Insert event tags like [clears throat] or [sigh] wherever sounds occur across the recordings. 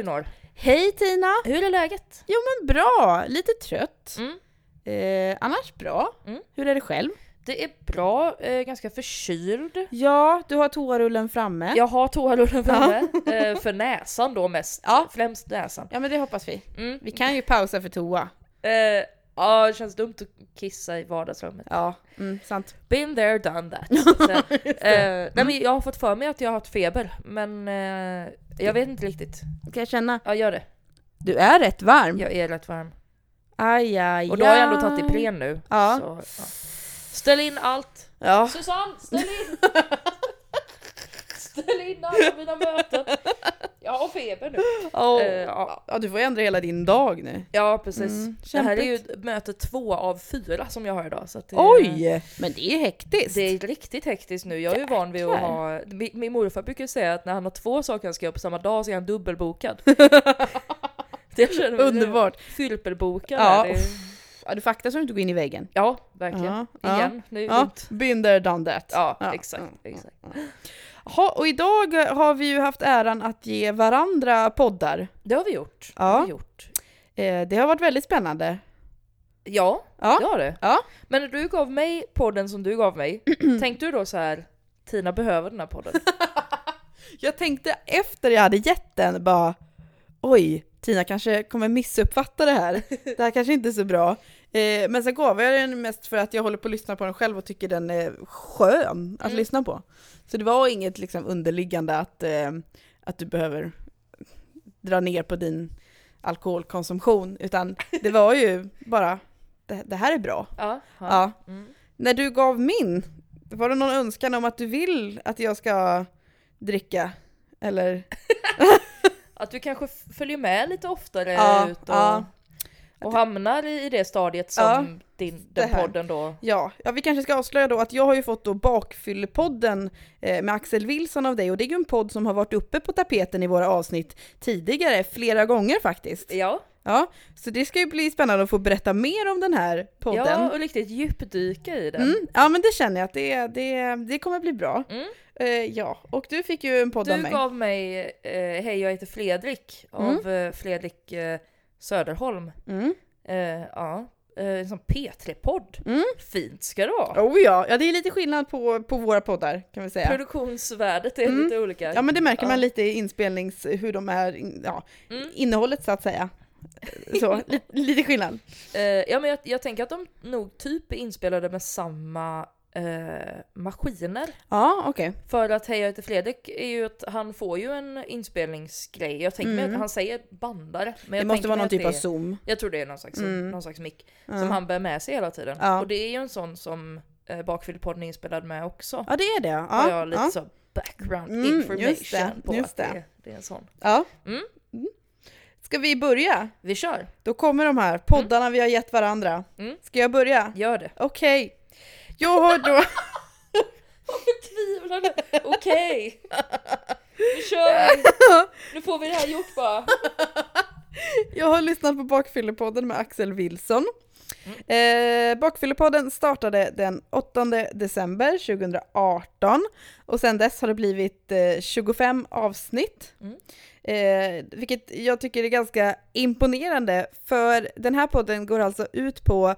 Elinor! Hej Tina! Hur är läget? Jo men bra, lite trött. Mm. Eh, annars bra. Mm. Hur är det själv? Det är bra, eh, ganska förkyld. Ja, du har toarullen framme. Jag har toarullen framme, eh, för näsan då mest. Ja. Främst näsan. Ja men det hoppas vi. Mm. Vi kan ju pausa för toa. Eh, ja, det känns dumt att kissa i vardagsrummet. Ja, mm, sant. Been there, done that. [laughs] så eh, nej, men jag har fått för mig att jag har haft feber, men eh, jag vet inte riktigt. Kan jag känna? Ja, gör det. Du är rätt varm. Jag är rätt varm. Aj, aj, Och då har jag ändå tagit Ipren nu. Ja. Så, ja. Ställ in allt! Ja. Susanne, ställ in! [laughs] ställ in alla mina möten! Jag har feber nu. Åh. Eh, ja. ja, du får ändra hela din dag nu. Ja precis. Mm, det här är ju möte två av fyra som jag har idag. Så det, Oj! Men det är hektiskt. Det är riktigt hektiskt nu. Jag är ju van vid att ha... Min, min morfar brukar säga att när han har två saker han ska göra på samma dag så är han dubbelbokad. [laughs] känner vi- Underbart. Fylperbokad Ja, det. Ja, du fakta så du inte går in i väggen. Ja, verkligen. Ja, ja. Igen. Ja, dumt. been there, done that. Ja, exakt. ja, exakt. Ha, och idag har vi ju haft äran att ge varandra poddar. Det har vi gjort. Ja. Det har vi gjort. Eh, det har varit väldigt spännande. Ja, Ja. det har det. Ja. Men när du gav mig podden som du gav mig, [clears throat] tänkte du då så här Tina behöver den här podden? [laughs] Jag tänkte efter jag hade gett den bara oj, Tina kanske kommer missuppfatta det här. Det här kanske inte är så bra. Eh, men sen gav jag den mest för att jag håller på att lyssna på den själv och tycker den är skön att Mm. lyssna på. Så det var inget liksom underliggande att, eh, att du behöver dra ner på din alkoholkonsumtion, utan [laughs] det var ju bara det, det här är bra. Ja. Ja. Mm. När du gav min, var det någon önskan om att du vill att jag ska dricka? Eller? [laughs] Att du kanske följer med lite oftare Ja, ut och, ja. Och hamnar i det stadiet som Ja, din, den podden då. Ja, ja, vi kanske ska avslöja då att jag har ju fått då Bakfyllepodden eh, med Axel Wilson av dig och det är ju en podd som har varit uppe på tapeten i våra avsnitt tidigare, flera gånger faktiskt. Ja, Ja, så det ska ju bli spännande att få berätta mer om den här podden. ja och riktigt djupdyka i den. Mm, ja men det känner jag att det, det, det kommer bli bra. Mm. Eh, ja, och du fick ju en podd av Du mig. gav mig eh, Hej jag heter Fredrik av eh, Fredrik eh, Söderholm. Mm. Eh, ja, eh, en sån P3-podd. Mm. Fint ska det vara. Oh ja, ja det är lite skillnad på, på våra poddar kan vi säga. Produktionsvärdet är Mm. lite olika. Ja men det märker Ja. man lite i inspelnings, hur de är, ja, Mm. innehållet så att säga. Så, [laughs] lite, skillnad. Eh, ja men jag, jag tänker att de nog typ är inspelade med samma eh, maskiner. Ja, okej. För att Hej jag heter Fredrik är ju att han får ju en inspelningsgrej. Jag tänker mig Mm. att han säger bandare. Men Det måste vara mig någon typ av zoom. Jag tror det är någon slags, Mm. någon slags mick Ja. som han bär med sig hela tiden. Ja. Och det är ju en sån som eh, Bakfyllepodden är inspelad med också. Ja, det är det. Ja, har jag lite ja. så background Mm, information just det, på just att det. det. är- det är en sån. ja. Mm. Mm. Ska vi börja? Vi kör, Då kommer de här poddarna vi har gett varandra. Mm. Ska jag börja? gör det. Okej. Jag har då... Okej. Nu kör vi. Nu får vi det här gjort bara. Jag har lyssnat på Bakfyllepodden med Axel Wilson. Eh, Bakfyllepodden startade den 8 december 2018 och sedan dess har det blivit eh, 25 avsnitt. Mm. Eh, vilket jag tycker är ganska imponerande för den här podden går alltså ut på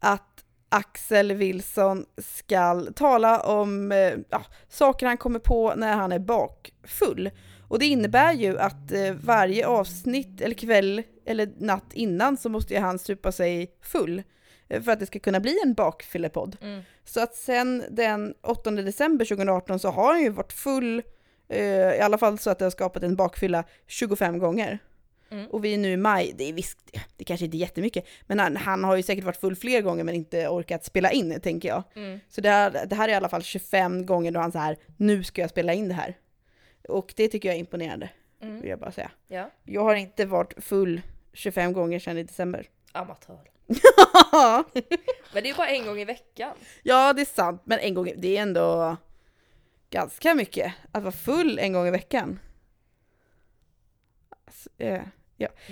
att Axel Wilson ska tala om eh, ja, saker han kommer på när han är bakfull. Och det innebär ju att eh, varje avsnitt eller kväll eller natt innan så måste ju han supa sig full eh, för att det ska kunna bli en bakfyllepodd. Mm. Så att sen den 8 december 2018 så har han ju varit full, eh, i alla fall så att det har skapat en bakfylla 25 gånger. Mm. Och vi är nu i maj, det är visst, det kanske inte är jättemycket, men han, han har ju säkert varit full fler gånger men inte orkat spela in, tänker jag. Mm. Så det här, det här är i alla fall 25 gånger då han så här, nu ska jag spela in det här. Och det tycker jag är imponerande, vill Mm. jag bara säga. Ja, Jag har inte varit full 25 gånger sedan i december. amatör. [laughs] Men det är bara en gång i veckan. ja, det är sant, men en gång, det är ändå ganska mycket att vara full en gång i veckan. Alltså, eh,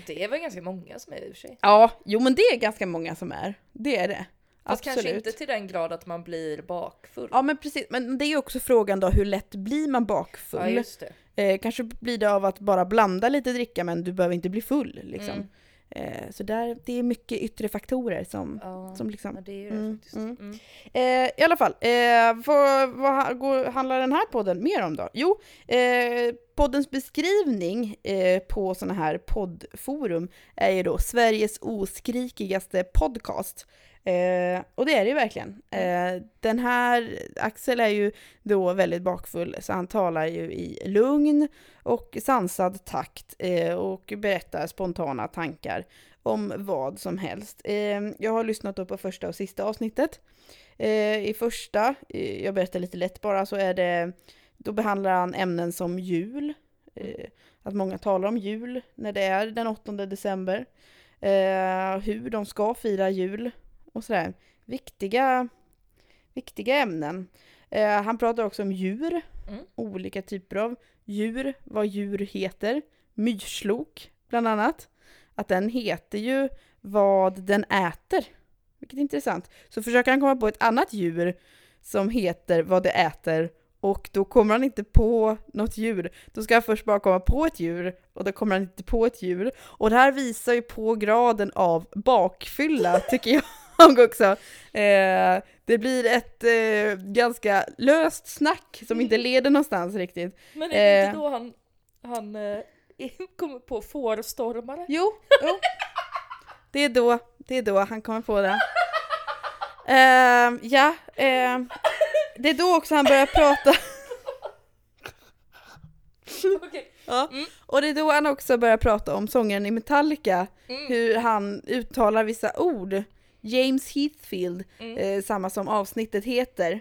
Det är väl ganska många som är i och för sig. Ja, jo men det är ganska många som är. Det är det. Fast kanske Absolut. inte till den grad att man blir bakfull. Ja men precis, men det är ju också frågan då hur lätt blir man bakfull? Ja, just det. eh, kanske blir det av att bara blanda lite dricka men du behöver inte bli full liksom. Mm. Eh, så där, det är mycket yttre faktorer som, Ja, som liksom ja, det är ju det Mm, faktiskt. mm. Mm. Eh, I alla fall, eh, vad, vad handlar den här podden mer om då? Jo, eh, poddens beskrivning eh, på sådana här poddforum är ju då Sveriges oskrikigaste podcast. Eh, och det är det ju verkligen. Eh, den här, Axel är ju då väldigt bakfull så han talar ju i lugn och sansad takt eh, och berättar spontana tankar om vad som helst. Eh, jag har lyssnat då på första och sista avsnittet. Eh, I första, jag berättar lite lätt bara, så är det, då behandlar han ämnen som jul, eh, att många talar om jul när det är den 8 december, eh, hur de ska fira jul och sådär. Viktiga, viktiga ämnen. Eh, han pratar också om djur, Mm. olika typer av djur, vad djur heter, myrslok bland annat. Att den heter ju vad den äter. Vilket är intressant. Så försöker han komma på ett annat djur som heter vad det äter och då kommer han inte på något djur. Då ska han först bara komma på ett djur och då kommer han inte på ett djur. Och det här visar ju på graden av bakfylla [laughs] tycker jag också. Eh, det blir ett eh, ganska löst snack som inte leder någonstans riktigt. Men är det Eh. inte då han, han eh, [laughs] kommer på fårstormare? Jo, jo. Det är då, det är då han kommer på det. [laughs] Ehm, ja, ehm, det är då också han börjar prata. [laughs] Okej. Ja. Mm. Och det är då han också börjar prata om sångaren i Metallica, Mm. hur han uttalar vissa ord. James Heathfield, Mm. eh, samma som avsnittet heter.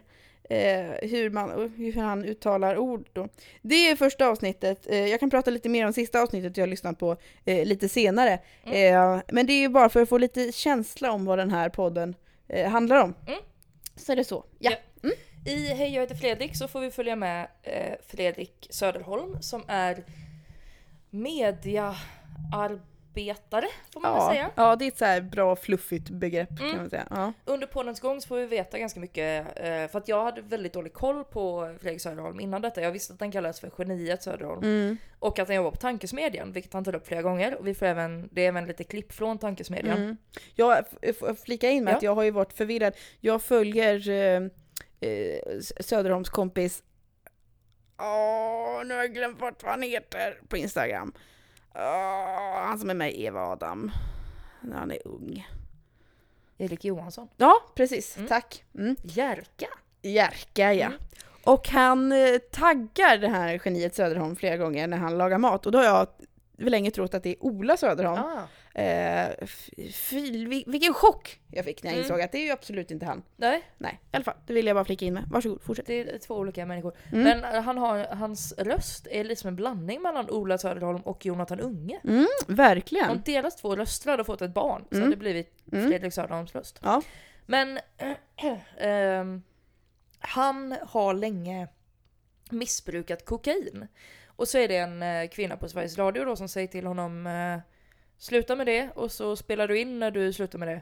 Eh, hur, man, hur han uttalar ord då. Det är första avsnittet. Eh, jag kan prata lite mer om sista avsnittet jag har lyssnat på eh, lite senare. Eh, men det är ju bara för att få lite känsla om vad den här podden eh, handlar om. Mm. Så är det så. Ja. Ja. I Hej jag heter Fredrik så får vi följa med eh, Fredrik Söderholm som är mediaarbetare får man väl Ja, säga. ja, det är ett så här bra fluffigt begrepp kan Mm. man säga. Ja. Under poddens gång så får vi veta ganska mycket, eh, för att jag hade väldigt dålig koll på Fredrik Söderholm innan detta. Jag visste att han kallades för Geniet Söderholm Mm. och att han jobbar på Tankesmedjan, vilket han tar upp flera gånger. Och vi får även, det är även lite klipp från Tankesmedjan. Mm. Jag flika in med Ja. att jag har ju varit förvirrad. Jag följer eh, eh, Söderholms kompis Åh, nu har jag glömt bort vad han heter på Instagram. Åh, han som är med i Eva Adam. När han är ung. Erik Johansson. Ja, precis. Mm. Tack. Mm. Jerka. Jerka, ja. Mm. Och han eh, taggar det här geniet Söderholm flera gånger när han lagar mat. Och då har jag länge trott att det är Ola Söderholm. Ah. Eh, fy, vil- vilken chock jag fick när jag Mm. insåg att det är ju absolut inte han. Nej, Nej, i alla fall. Det vill jag bara flika in med. Varsågod, fortsätt. det är två olika människor. Mm. Men eh, han har, hans röst är liksom en blandning mellan Ola Söderholm och Jonathan Unge. Mm, Om verkligen. deras två röster hade fått ett barn så Mm. hade det blivit Mm. Fredrik Söderholms röst. Ja. Men [clears throat] ehm, han har länge missbrukat kokain. Och så är det en eh, kvinna på Sveriges Radio då som säger till honom eh, Sluta med det och så spelar du in när du slutar med det.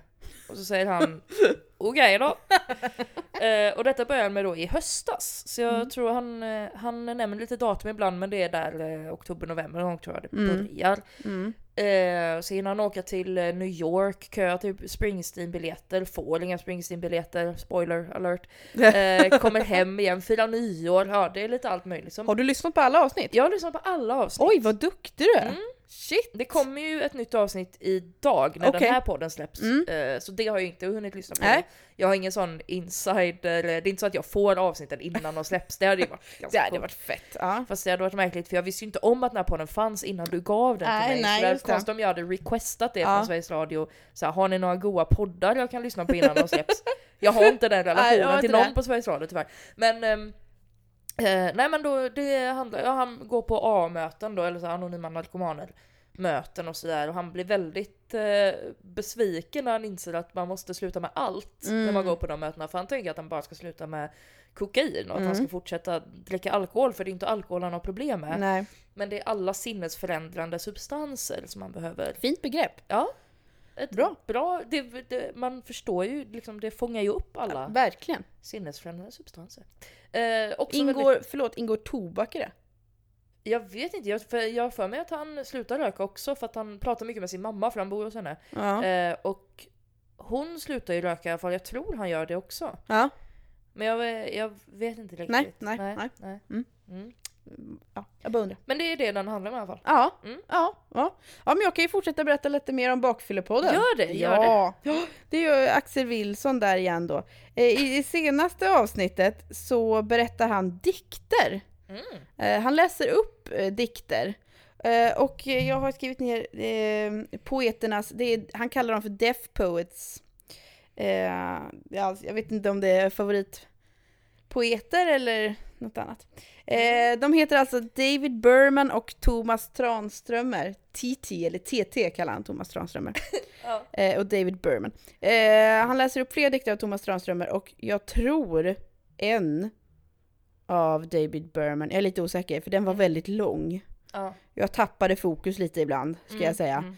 Och så säger han [laughs] Okej då. [laughs] eh, och detta började med då i höstas. Så jag Mm. tror han, eh, han nämner lite datum ibland men det är där eh, oktober-november någon gång tror jag det Mm. börjar. Mm. Eh, så hinner han åka till eh, New York, köa typ Springsteen-biljetter, får inga Springsteen-biljetter, spoiler alert. Eh, [laughs] kommer hem igen, firar nyår, ja det är lite allt möjligt. Som... Har du lyssnat på alla avsnitt? Jag har lyssnat på alla avsnitt. Oj, vad duktig du är! Mm. Shit! Det kommer ju ett nytt avsnitt idag när Okej. den här podden släpps. Mm. Eh, så det har jag inte hunnit lyssna på. Nej. Jag har ingen sån insider, det är inte så att jag får avsnitten innan de släpps. Det hade ju varit [laughs] Det ganska hade coolt. varit fett. Ja. Fast det hade varit märkligt för jag visste ju inte om att den här podden fanns innan du gav den Nej, till mig. nej, så det hade varit det. konstigt om jag hade requestat det Ja. från Sveriges Radio. Så här, har ni några goa poddar jag kan lyssna på innan de släpps? Jag har inte den [laughs] Nej, relationen till inte någon det. på Sveriges Radio tyvärr. Men ehm, eh, nej men då, det handlar, ja, han går på A-möten då, eller så här, anonyma narkomaner möten och sådär och han blir väldigt eh, besviken när han inser att man måste sluta med allt när man Mm. går på de mötena för han tänker att han bara ska sluta med kokain och att han Mm. ska fortsätta dricka alkohol för det är inte alkohol han har problem med. Nej. Men det är alla sinnesförändrande substanser som man behöver. Fint begrepp. Ja. Ett Bra. bra det, det, man förstår ju, liksom, det fångar ju upp alla Verkligen. sinnesförändrande substanser. Eh, också Ingår, väldigt, förlåt, ingår tobak i det? jag vet inte, jag, för, jag har för mig att han slutar röka också för att han pratar mycket med sin mamma för han bor hos henne. Ja. Eh, och hon slutar ju röka i alla fall, jag tror han gör det också. ja. Men jag, jag vet inte riktigt. Nej, nej, nej. nej. Mm. Mm. Ja. Jag bara undrar. Men det är det den handlar om i alla fall. Ja, Mm. ja, ja. Ja, men jag kan ju fortsätta berätta lite mer om Bakfyllepodden. Gör det, gör ja. ja, det är ju Axel Wilson där igen då. Eh, I det senaste avsnittet så berättar han dikter. Mm. Eh, Han läser upp eh, dikter. Och jag har skrivit ner poeternas, det är, han kallar dem för deaf poets. Ja, jag vet inte om det är favoritpoeter eller något annat. Eh, de heter alltså David Berman och Thomas Tranströmer. TT, eller TT kallar han Thomas Tranströmer. [laughs] Ja. Eh, och David Berman. Eh, han läser upp flera dikter av Thomas Tranströmer och jag tror en av David Berman, jag är lite osäker för den var väldigt lång. Ja. Jag tappade fokus lite ibland, ska Mm, jag säga. mm.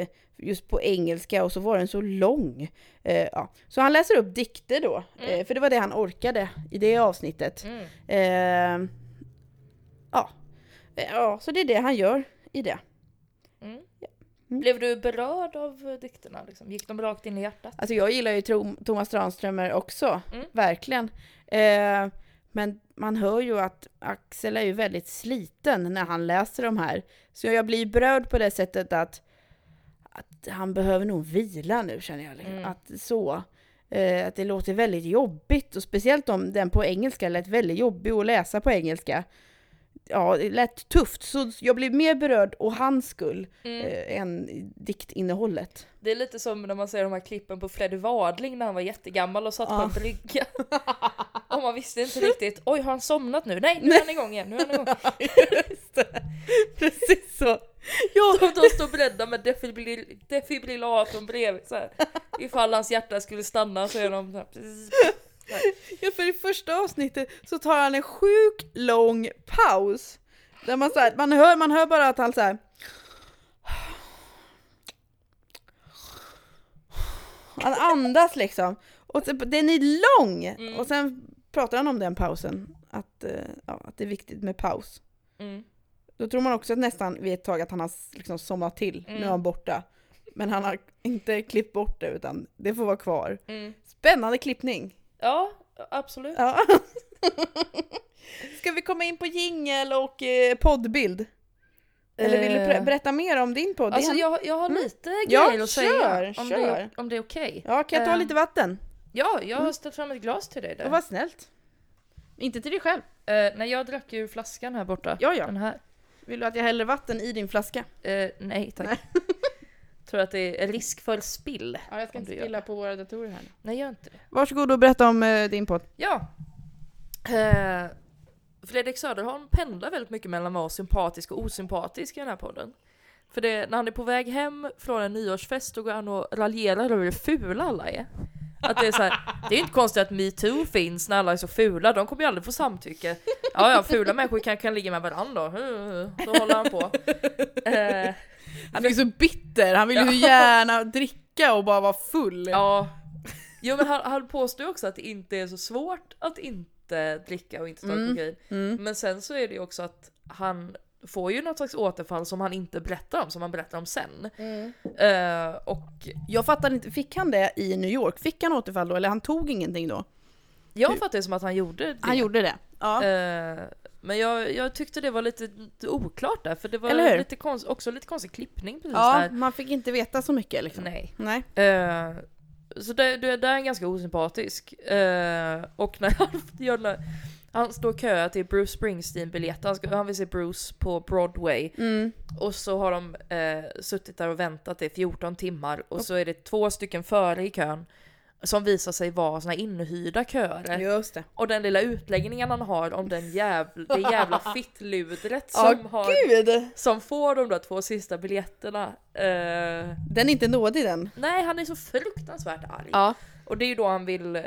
Eh, just på engelska och så var den så lång. Eh, ja. Så han läser upp dikter då, Mm. eh, för det var det han orkade i det avsnittet. Mm. Eh, ja. Eh, ja, så det är det han gör i det. Mm. Mm. Blev du berörd av eh, dikterna? Liksom? Gick de rakt in i hjärtat? Alltså jag gillar ju Tro- Thomas Tranströmer också, verkligen. Men man hör ju att Axel är ju väldigt sliten när han läser de här. Så jag blir berörd på det sättet att, att han behöver nog vila nu känner jag. Mm. Att så. Eh, att det låter väldigt jobbigt och speciellt om den på engelska lät väldigt jobbig att läsa på engelska. Ja, det lät tufft så jag blir mer berörd å hans skull Mm. eh, än diktinnehållet. Det är lite som när man ser de här klippen på Freddy Wadling när han var jättegammal och satt på Ja. en brygga. [laughs] och man visste inte riktigt, oj har han somnat nu? Nej, nu är han igång igen, nu är han igång. [laughs] Precis så. Ja, De, de står beredda med defibrill, defibrillatorn bredvid så här. Ifall hans hjärta skulle stanna så är de så här. [laughs] ja, för i första avsnittet så tar han en sjuk lång paus. Där man, så här, man, hör, man hör bara att han så här. Han andas liksom. Och så, den är lång! Mm. Och sen pratar han om den pausen. Att, eh, ja, att det är viktigt med paus. Mm. Då tror man också att nästan vid ett tag att han har liksom somnat till. Nu Mm. är han borta. Men han har inte klippt bort det utan det får vara kvar. Mm. Spännande klippning! Ja, absolut. Ja. [laughs] Ska vi komma in på jingel och eh, poddbild? Eller vill du ber- Eh, berätta mer om din podd? Alltså jag, jag har lite Ja, grejer att säga. kör, om, kör. Det, om det är okej. Ja, kan jag ta eh, lite vatten? Ja, jag har ställt fram ett glas till dig där. Och vad snällt. Inte till dig själv. Eh, nej, jag drack ur flaskan här borta. Ja, ja. Den här. Vill du att jag häller vatten i din flaska? Eh, nej tack. Nej. [laughs] Tror att det är risk för spill. Ja, jag ska inte spilla på våra datorer här nu. Nej, gör inte det. Varsågod och berätta om eh, din podd. Ja. Eh, Fredrik Söderholm pendlar väldigt mycket mellan att vara sympatisk och osympatisk i den här podden. För det, när han är på väg hem från en nyårsfest då går han och raljerar över hur fula alla är. Att det är så här, det är ju inte konstigt att metoo finns när alla är så fula, de kommer ju aldrig få samtycke. Ja, ja, fula människor kan, kan ligga med varandra då. Så håller han på. Eh, Han är ju så bitter, han vill ju gärna dricka och bara vara full. Ja. Jo men han, han påstår ju också att det inte är så svårt att inte dricka och inte ta Mm. kokain. Mm. Men sen så är det ju också att han får ju något slags återfall som han inte berättar om, som han berättar om sen. Eh, och Jag fattar inte, fick han det i New York? Fick han återfall då, eller han tog ingenting då? jag fattar det som att han gjorde det. Han gjorde det? Ja. Eh, men jag, jag tyckte det var lite, oklart där, för det var lite konst, också lite konstig klippning precis ja, där. man fick inte veta så mycket liksom. Nej. Nej. Eh, så det, det, det är en ganska osympatisk. Eh, och när han [laughs] gör han står och köar till Bruce Springsteen-biljett, han, han vill se Bruce på Broadway. Mm. Och så har de eh, suttit där och väntat i 14 timmar och så är det två stycken före i kön som visar sig vara såna inhyrda köer. Just det. Och den lilla utläggningen han har om den jävla, [laughs] det jävla fittludret som, har, gud! som får de där två sista biljetterna. Eh, Den är inte nådig den. nej, han är så fruktansvärt arg. Ja. Och det är ju då han vill eh,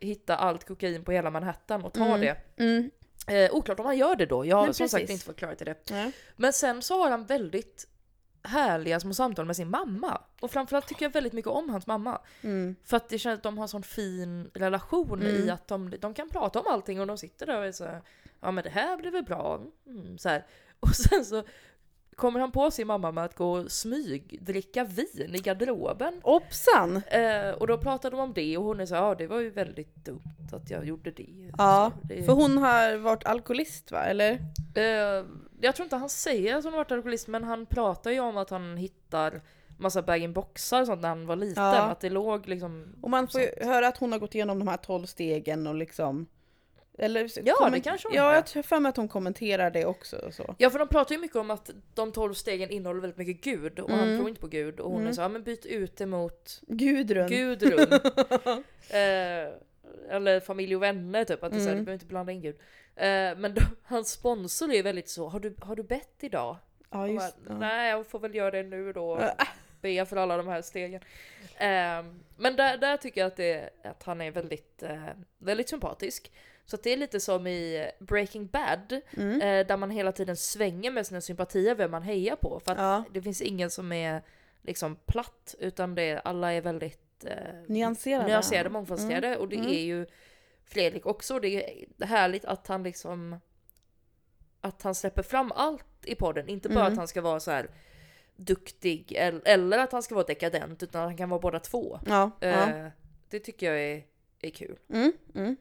hitta allt kokain på hela Manhattan och ta Mm. det. Mm. Eh, oklart om han gör det då, jag har som sagt inte förklarat det. Ja. Men sen så har han väldigt härliga små samtal med sin mamma. Och framförallt tycker jag väldigt mycket om hans mamma. Mm. För att det känns att de har en sån fin relation i Mm. att de, de kan prata om allting och de sitter där och är så här, ja men det här blir väl bra. Mm, så här. [laughs] Och sen så kommer han på sin mamma med att gå och smyg dricka vin i garderoben. Hoppsan! Eh, och då pratade de om det och hon är så ja det var ju väldigt dumt att jag gjorde det. Ja, Så det för hon har varit alkoholist va, eller? Eh, jag tror inte han säger att han har varit alkoholist men han pratar ju om att han hittar massa bag-in-boxar och sånt när han var liten. Ja. Att det låg liksom... Och man får ju höra att hon har gått igenom de här tolv stegen och liksom... Eller, Ja, det kanske hon Ja, jag har för mig att hon kommenterar det också. Och så. Ja för de pratar ju mycket om att de 12 stegen innehåller väldigt mycket Gud och han Mm. tror inte på Gud och hon är Mm. så ja men byt ut det mot Gudrun. Gudrun. [laughs] eh, eller familj och vänner typ, att det är så här, Mm. du behöver inte blanda in Gud. Eh, men då, hans sponsor är ju väldigt så, har du, har du bett idag? Ja, just bara, ja. Nej jag får väl göra det nu då. [laughs] Be för alla de här stegen. Ehm, men där, där tycker jag att, det, att han är väldigt, eh, väldigt sympatisk. Så det är lite som i Breaking Bad, Mm. eh, där man hela tiden svänger med sina sympatier, vem man hejar på. För att Ja. det finns ingen som är liksom platt, utan det, alla är väldigt eh, Nyanserade. nyanserade, mångfacetterade. Och det Mm. är ju Fredrik också. Det är härligt att han liksom att han släpper fram allt i podden. Inte bara Mm. att han ska vara så här duktig eller, att han ska vara dekadent utan han kan vara båda två. Ja. ja. Eh, det tycker jag är, är kul. Mm. Mm.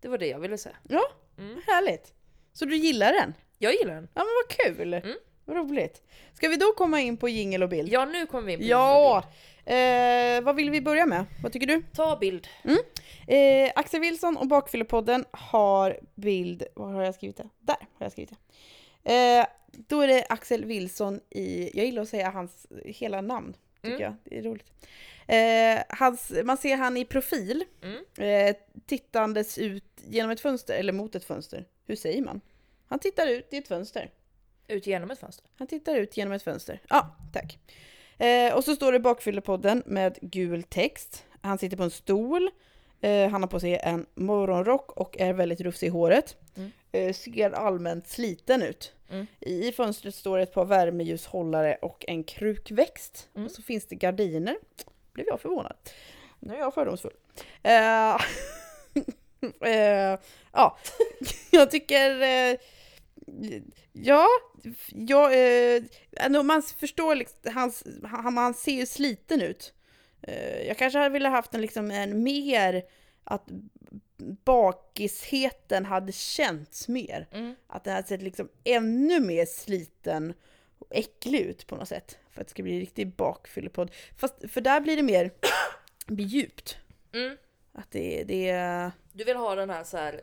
Det var det jag ville säga. Ja, Mm. härligt. Så du gillar den? Jag gillar den. Ja men vad kul! Mm. Vad roligt. Ska vi då komma in på jingel och bild? Ja nu kommer vi in på Ja! Eh, vad vill vi börja med? Vad tycker du? Ta bild. Eh, Axel Wilson och Bakfyllepodden har bild, var har jag skrivit det? Där har jag skrivit det. Eh, då är det Axel Wilson i, jag gillar att säga hans hela namn, tycker Mm. jag. Det är roligt. Eh, hans, man ser han i profil, Mm. eh, tittandes ut genom ett fönster, eller mot ett fönster. Hur säger man? Han tittar ut i ett fönster. Ut genom ett fönster. Han tittar ut genom ett fönster. Ja, tack. Eh, och så står det Bakfyllepodden med gul text. Han sitter på en stol. Eh, han har på sig en morgonrock och är väldigt rufsig i håret. Mm. Eh, ser allmänt sliten ut. Mm. I fönstret står ett par värmeljushållare och en krukväxt. Mm. Och så finns det gardiner. Blev jag förvånad. Nu är jag fördomsfull. Eh, [laughs] eh, ja, [laughs] jag tycker... Eh, ja, ja eh, man förstår liksom, hans, han, han ser ju sliten ut. Eh, jag kanske hade velat haft en, liksom, en mer, att bakisheten hade känts mer. Mm. Att den hade sett liksom ännu mer sliten och äcklig ut på något sätt. För att det ska bli riktigt bakfyllepodd. Fast för där blir det mer [coughs] djupt. Mm. Att det, det är... Du vill ha den här så här,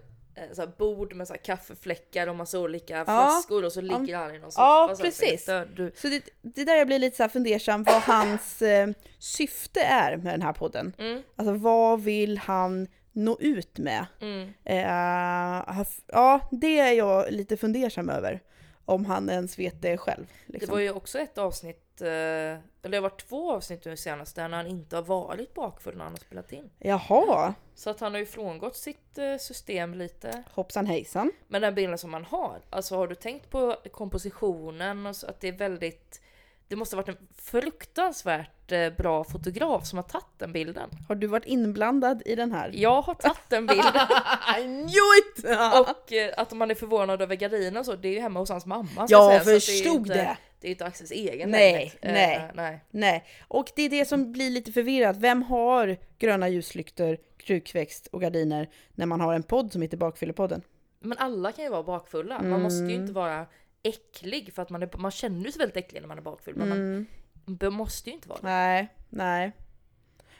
så här bord med så här kaffefläckar och massa olika Ja. flaskor och så ligger han i någon Ja, soffa här, precis. så det Du, Så det, det där jag blir lite så fundersam vad [laughs] hans eh, syfte är med den här podden. mm, Alltså vad vill han nå ut med? mm. Eh, har- ja, det är jag lite fundersam över. Om han ens vet det själv. Det Liksom. var ju också ett avsnitt, eh, eller det har varit två avsnitt nu senast där han inte har varit bakfull när han har spelat in. Jaha, Så att han har ju frångått sitt eh, system lite. hoppsan hejsan. Men den bilden som man har, alltså har du tänkt på kompositionen och så att det är väldigt det måste ha varit en fruktansvärt eh, bra fotograf som har tagit den bilden. Har du varit inblandad i den här? Jag har tagit en bild [laughs] I knew it! och eh, att man är förvånad över gardinerna och så, det är ju hemma hos hans mamma. Jag förstod det. det. Är inte, det är inte Axels egen Nej. Eh, nej. nej. Nej, och det är det som blir lite förvirrat. Vem har gröna ljuslyktor, krukväxt och gardiner när man har en podd som heter Bakfyllepodden? Men alla kan ju vara bakfulla. Man måste ju inte vara äcklig för att man, är, man känner sig väldigt äcklig när man är bakfull. Men Mm. man måste ju inte vara det. Nej, nej.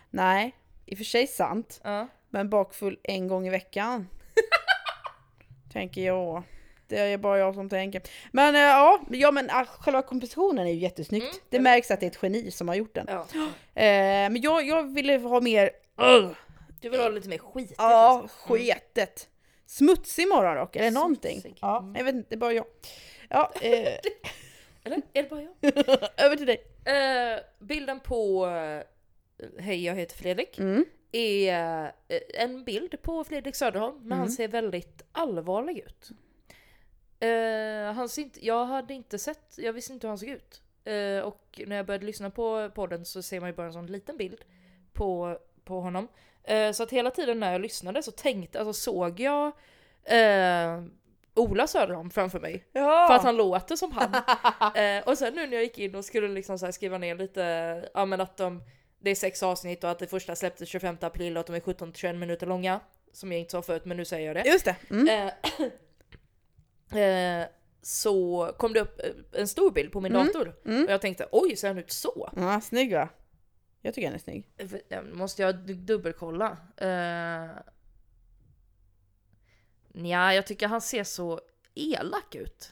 Nej, i och för sig sant. Ja. Men bakfull en gång i veckan. [laughs] tänker jag. Det är bara jag som tänker. Men eh, ja, ja men ah, själva kompositionen är ju jättesnyggt. Mm. Det märks att det är ett geni som har gjort den. Ja. [gasps] Eh, men jag, jag ville ha mer... Ugh, Du vill ha lite mer skitigt ja, liksom. Mm. sketet. Smutsig morgonrock, eller någonting. Smutsig. Ja, Mm. jag vet inte, det är bara jag. Ja, [laughs] eh, Eller? Är det bara jag? [laughs] över till dig. Eh, bilden på eh, Hej jag heter Fredrik Mm. är eh, en bild på Fredrik Söderholm han Mm. ser väldigt allvarlig ut. Han ser inte, jag hade inte sett, jag visste inte hur han såg ut. Och när jag började lyssna på podden så ser man ju bara en sån liten bild på, på honom. Så att hela tiden när jag lyssnade så tänkte, alltså såg jag Ola Söderholm framför mig. Ja. För att han låter som han. [laughs] eh, och sen nu när jag gick in och skulle liksom skriva ner lite, ja men att de, det är sex avsnitt och att det första släpptes 25 april och att de är 17-21 minuter långa. Som jag inte sa förut men nu säger jag det. Just det. Mm. Eh, [coughs] eh, så kom det upp eh, en stor bild på min Mm. dator. Mm. Och jag tänkte oj, ser han ut så? Ja, snygg va? Jag tycker han är snygg. Eh, Måste jag du- dubbelkolla? Ja, jag tycker han ser så elak ut.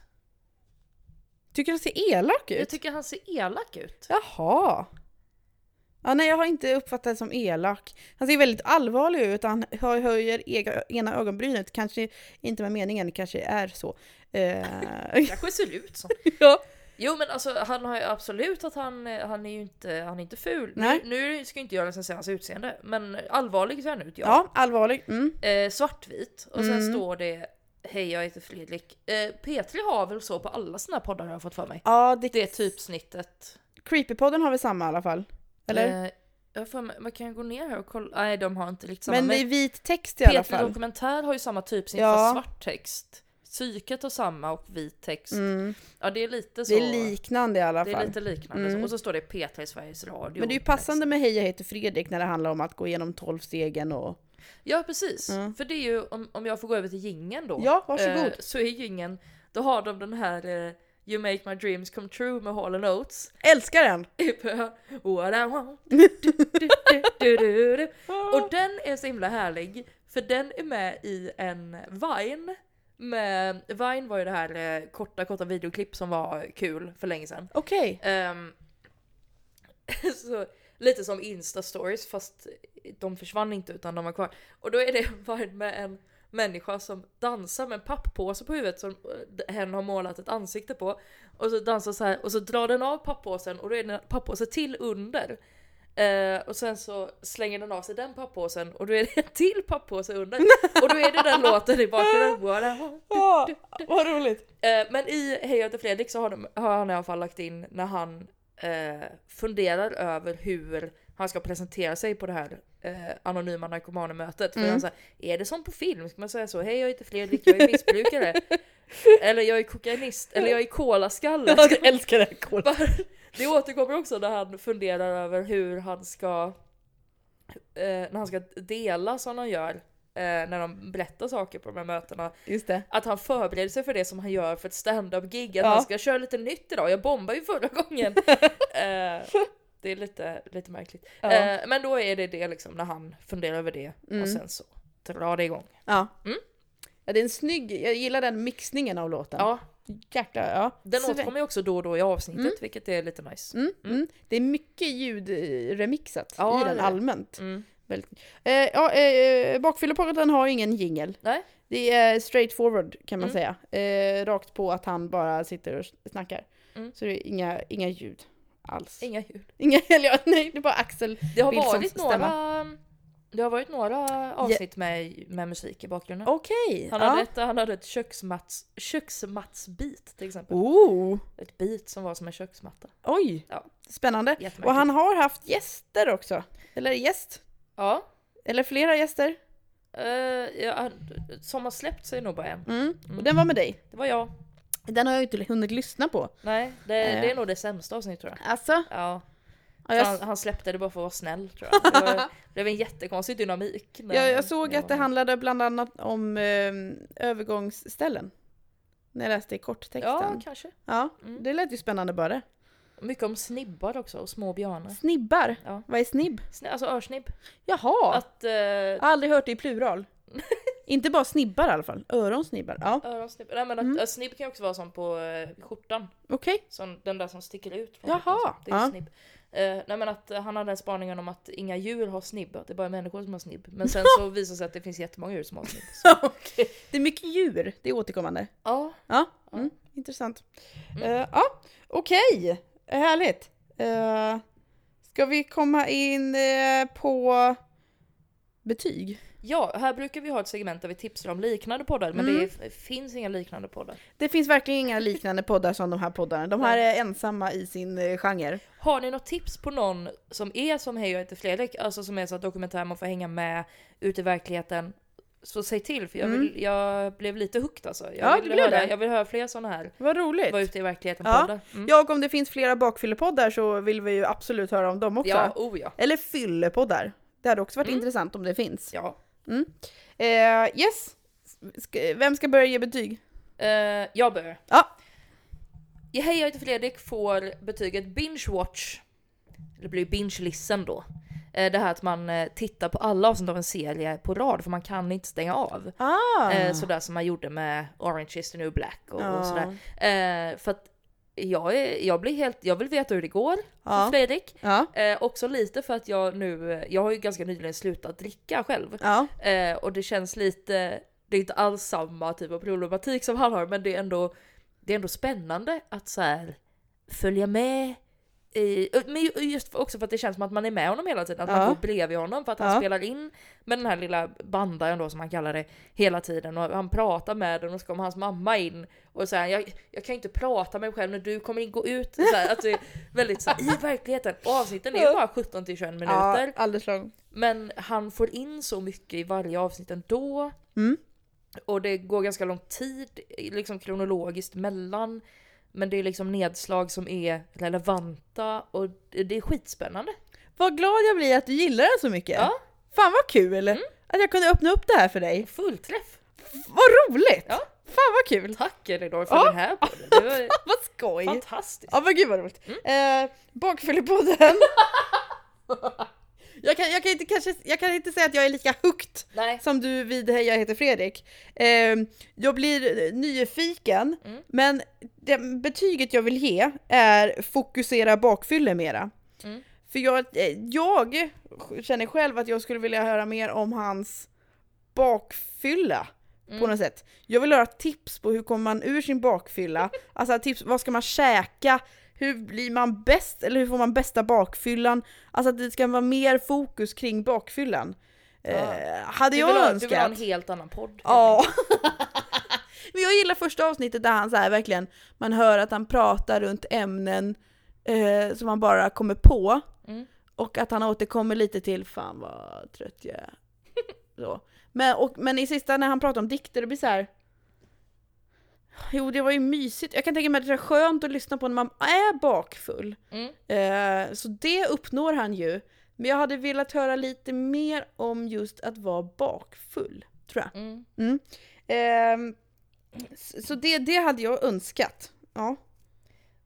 Tycker han ser elak ut? Jag tycker han ser elak ut. Jaha. Ja, nej, jag har inte uppfattat det som elak. Han ser väldigt allvarlig ut. Han hö- höjer ena ögonbrynet. Kanske inte med meningen, kanske är så. Eh, [laughs] Kanske ser ut så. [laughs] ja. Jo men alltså han har ju absolut att han, han är ju inte, han är inte ful. Nej. Nu, nu ska inte jag recensera hans utseende, men allvarlig ser han ut ja. ja, allvarlig. Mm. Eh, svartvit och sen Mm. står det Hej jag heter Fredrik. Eh, P3 har väl så på alla sina poddar har jag fått för mig. Ja, det, Det är typsnittet. Creepypodden har väl samma i alla fall? Eller? Eh, jag har för mig, man kan gå ner här och kolla. Nej de har inte riktigt samma. Men det är vit text i alla P3 fall. Dokumentär har ju samma typsnitt Ja. fast svart text. Psyket har samma och vit text. Mm. Ja det är lite så. Det är liknande i alla Det är fall. lite liknande. Mm. Och så står det P3 i Sveriges Radio. Men det är ju passande med Hej jag heter Fredrik när det handlar om att gå igenom tolvstegen och... Ja precis. Mm. För det är ju, om, om jag får gå över till gingen då. Ja, varsågod. Eh, så är gingen, då har de den här eh, You make my dreams come true med Hall Oates. Älskar den! [laughs] What I want. [laughs] Du, du, du, du, du, du. Och den är så himla härlig. För den är med i en Vine. Med, Vine var ju det här eh, korta korta videoklipp som var kul för länge sedan. Okej. Ehm, [laughs] så, lite som Insta-stories fast de försvann inte utan de var kvar. Och då är det [laughs] Vine med en människa som dansar med en papppåse på huvudet som eh, hen har målat ett ansikte på. Och så dansar så här och så drar den av papppåsen och då är det en papppåse till under. Eh, och sen så slänger den av sig den papppåsen och då är det en till papppåse under. Och då är det den [laughs] låten i bakgrunden. Ja, vad roligt! Eh, men i Hej jag Fredrik så har, de, har han i alla fall lagt in när han eh, funderar över hur han ska presentera sig på det här eh, anonyma narkomanemötet. För Mm. han säger, är det som på film? Ska man säga så? Hej jag heter Fredrik, jag är missbrukare. [laughs] eller jag är kokainist, eller jag är kolaskalle. Jag älskar det här. Bara- Det återkommer också när han funderar över hur han ska eh, när han ska dela som han gör eh, när de berättar saker på de här mötena. Just det. Att han förbereder sig för det som han gör för ett stand-up-gig. Att Ja. han ska köra lite nytt idag. Jag bombade ju förra gången. [laughs] eh, det är lite, lite märkligt. Ja. Men då är det det liksom när han funderar över det Mm. och sen så drar det igång. Ja. Mm. Ja. Det är en snygg, jag gillar den mixningen av låten. Ja, Jäklar, ja. den återkommer ju också då och då i avsnittet Mm. vilket är lite nice. Mm, mm. Det är mycket ljudremixat Ja, i den det. allmänt. Mm. Väldigt. Eh, ja, eh, Bakfyllepodden har ingen jingel. Nej. Det är straight forward kan man Mm. säga. Eh, rakt på att han bara sitter och snackar. Mm. Så det är inga, inga ljud alls. Inga ljud. Inga, [laughs] eller nej, det är bara Axel. Det har Wilsons varit några stämma. Det har varit några avsnitt med, med musik i bakgrunden. Okej. Han, ja. hade ett, han hade ett köksmats, köksmattsbeat till exempel. Oh, Ett beat som var som en köksmatta. oj, Ja. spännande. Och han har haft gäster också. Eller gäst. Ja. Eller flera gäster. Eh, ja, som har släppt sig nog bara en. Mm. Mm. Och den var med dig. Det var jag. Den har jag inte hunnit lyssna på. Nej, det, Eh. det är nog det sämsta avsnittet tror jag. Alltså, Ja. Ja, jag, Han, han släppte det bara för att vara snäll tror jag. Det var, [laughs] det blev en jättekonstig dynamik. när- jag, såg att det handlade bland annat om eh, övergångsställen. När jag läste i korttexten. Ja, kanske. Ja, Mm. det lät ju spännande bara. Mycket om snibbar också och små björnar. Snibbar? Ja. Vad är snibb? Sni- Alltså örsnibb. Jaha! Att... Eh, Jag har aldrig hört det i plural. [laughs] Inte bara snibbar i alla fall. Öronsnibbar. Ja, öronsnibb. Nej men att, Mm. att snibb kan ju också vara som på eh, skjortan. okej. Som, den där som sticker ut. Från Jaha, skjortan. Det är ja. snibb. Eh, nej men att eh, han hade den spaningen om att inga djur har snibb, att det är bara människor som har snibb. Men sen så [laughs] visar det sig att det finns jättemånga djur som har snibb. [laughs] Okej. Det är mycket djur. Det är återkommande. Ja, Ja, Ja. mm, intressant. Mm. Eh, ja, okej. Härligt. Uh, ska vi komma in eh, på betyg? Ja, här brukar vi ha ett segment där vi tipsar om liknande poddar, men Mm. det f- finns inga liknande poddar. Det finns verkligen inga liknande poddar som de här poddarna. De här är ensamma i sin eh, genre. Har ni något tips på någon som är som Hej jag heter Fredrik, alltså som är så att dokumentär man får hänga med ute i verkligheten, så säg till för jag, vill, jag blev lite hooked alltså. Jag, Mm. Ja, vill höra, det. jag vill höra fler sådana här, Vad roligt! vara ute i verkligheten Ja. poddar. Mm. Ja, och om det finns flera bakfyllepoddar så vill vi ju absolut höra om dem också. ja, oh ja. Eller fyllepoddar. Det hade också varit Mm. intressant om det finns. ja. Eh, yes! Ska, vem ska börja ge betyg? Eh, jag börjar. Ja. I Hej jag heter Fredrik får betyget binge watch, det blir binge listen då. Eh, Det här att man eh, tittar på alla avsnitt av en serie på rad för man kan inte stänga av. Ah! Eh, sådär som man gjorde med Orange is the new black och, Ja. och sådär. Eh, för att jag, är, jag blir helt, jag vill veta hur det går för ja. Fredrik. Ja. Eh, också lite för att jag nu, jag har ju ganska nyligen slutat dricka själv. Ja. Eh, och det känns lite, det är inte alls samma typ av problematik som han har men det är ändå, det är ändå spännande att så här följa med i, men ju- just också för att det känns som att man är med honom hela tiden, att Ja. man går bredvid honom för att han Ja. spelar in med den här lilla bandaren då som han kallar det hela tiden och han pratar med den och så kommer hans mamma in och säger jag, jag kan inte prata med mig själv när du kommer in, gå ut. Så här, att det är väldigt så här, i verkligheten. Avsnitten är ju bara 17 till 21 minuter. ja, alldeles lång. Men han får in så mycket i varje avsnitt ändå. Mm. Och det går ganska lång tid liksom kronologiskt mellan. Men det är liksom nedslag som är relevanta och det är skitspännande. Vad glad jag blir att du gillar den så mycket. Ja. Fan vad kul! Att jag kunde öppna upp det här för dig. Fullträff! Vad roligt! Ja. Fan vad kul! Tack Elinor för Ja. den här podden. Det var [laughs] Vad skoj! fantastiskt. Ja men gud vad roligt. Mm. Eh, Bakfyllepodden. [laughs] jag, kan, jag, kan inte, kanske, jag kan inte säga att jag är lika hooked Nej. som du vid Hej jag heter Fredrik. Eh, jag blir nyfiken, Mm. men det betyget jag vill ge är fokusera bakfylle mera. Mm. För jag, eh, jag känner själv att jag skulle vilja höra mer om hans bakfylla på Mm. något sätt. Jag vill höra tips på hur kommer man ur sin bakfylla, [laughs] alltså tips, vad ska man käka, hur blir man bäst, eller hur får man bästa bakfyllan? Alltså att det ska vara mer fokus kring bakfyllan. Eh, hade Du jag ha, du önskat. vill ha en helt annan podd. Ja. [laughs] Men jag gillar första avsnittet där han så här verkligen, man hör att han pratar runt ämnen eh, som man bara kommer på. Mm. Och att han återkommer lite till, fan vad trött jag är. [laughs] Så. Men, och, men i sista när han pratar om dikter, det blir så här. Jo, det var ju mysigt. Jag kan tänka mig att det är skönt att lyssna på när man är bakfull. Mm. Eh, så det uppnår han ju. Men jag hade velat höra lite mer om just att vara bakfull, tror jag. Mm. Mm. S- så det, det hade jag önskat. Ja.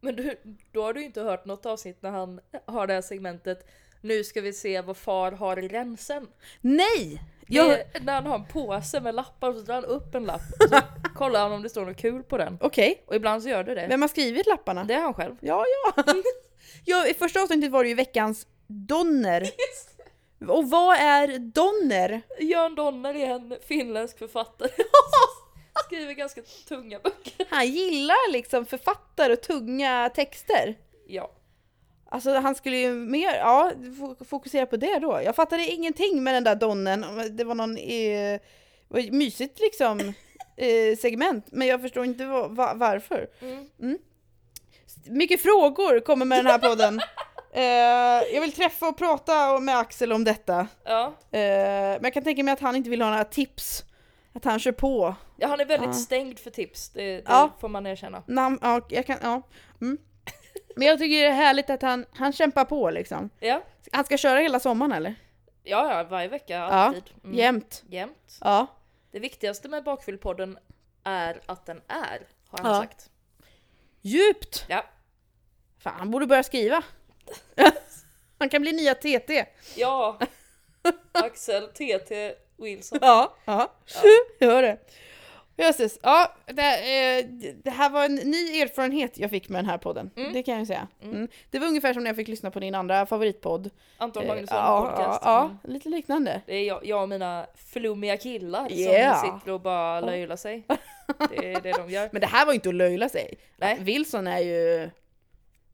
Men du, då har du inte hört något avsnitt när han har det här segmentet Nu ska vi se vad far har i rensen. Nej! Jag, är när han har en påse med lappar och så drar han upp en lapp och så [laughs] kollar han om det står något kul på den. Okej, Och ibland så gör det det. vem har skrivit lapparna? Det är han själv. Ja, ja. [laughs] ja. I första avsnittet var det ju veckans donner. [laughs] Och vad är donner? Jörn Donner är en finländsk författare. Skriver ganska tunga böcker. Han gillar liksom författare och tunga texter. Ja. Alltså han skulle ju mer, ja, fo- fokusera på det då. Jag fattade ingenting med den där donnen. Det var någon, eh, var mysigt liksom [laughs] eh, segment. Men jag förstår inte va- va- varför. Mm. Mycket frågor kommer med den här podden. [laughs] Eh, jag vill träffa och prata med Axel om detta. Ja. Eh, men jag kan tänka mig att han inte vill ha några tips. Att han kör på. ja, han är väldigt Ja. stängd för tips. Det, det Ja. får man erkänna. Nam, ja, jag kan, ja. Mm. Men jag tycker det är härligt att han, han kämpar på liksom. Ja. Han ska köra hela sommaren eller? Ja, ja, varje vecka, alltid. Mm. Jämt. Jämt. Ja. Det viktigaste med Bakfyllpodden är att den är, har han Ja. sagt. Djupt! Ja. Fan, han borde börja skriva. [laughs] han kan bli nya TT. Ja. [laughs] Axel TT Wilson. Ja. ja. Gör [laughs] det. Jösses. Ja, det, eh, det här var en ny erfarenhet jag fick med den här podden. Mm. Det kan jag säga. Mm. Det var ungefär som när jag fick lyssna på din andra favoritpodd. Anton Eh, Magnusson ja, podcast. ja, Mm. ja, lite liknande. Det är jag, jag och mina flummiga killar Yeah. som sitter och bara löjlar sig. [laughs] Det är det de gör. Men det här var inte att löjla sig. Nej. Wilson är ju...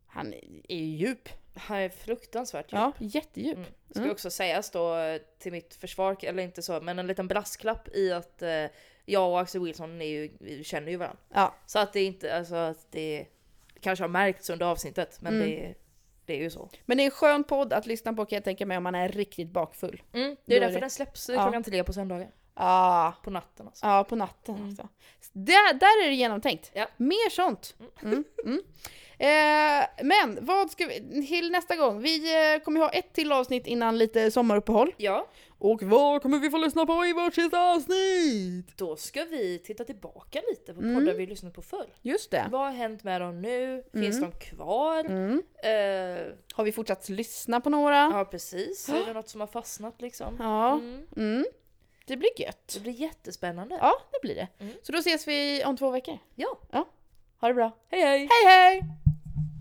Han är ju djup. Han är fruktansvärt djup. Ja, jättedjup. Mm. Ska Mm. också sägas då till mitt försvar, eller inte så, men en liten brasklapp i att eh, jag och Axel Wilson är ju, känner ju varandra. Ja. Så att det är inte, alltså att det kanske har märkts under avsnittet, men Mm. det, det är ju så. Men det är en skön podd att lyssna på kan jag tänka mig om man är riktigt bakfull. Mm, Då det är är därför det- den släpps Ja. klockan tre på söndagar. Ah, På natten alltså. ja, på natten Mm. alltså. Där, där är det genomtänkt. Ja. Mer sånt. Mm, mm. [laughs] Eh, men vad ska vi, till nästa gång? Vi eh, kommer ha ett till avsnitt innan lite sommaruppehåll. Ja, Och vad kommer vi få lyssna på i vårt sista avsnitt? då ska vi titta tillbaka lite på Mm. poddar vi lyssnat på förr. Just det. Vad har hänt med dem nu? Finns Mm. de kvar? Mm. Eh, Har vi fortsatt lyssna på några? ja precis, är det något som har fastnat liksom? Ja. Det blir gött. Det blir jättespännande. Ja, det blir det. Mm. Så då ses vi om två veckor. Ja. Ha det bra. Hej hej! Hej hej!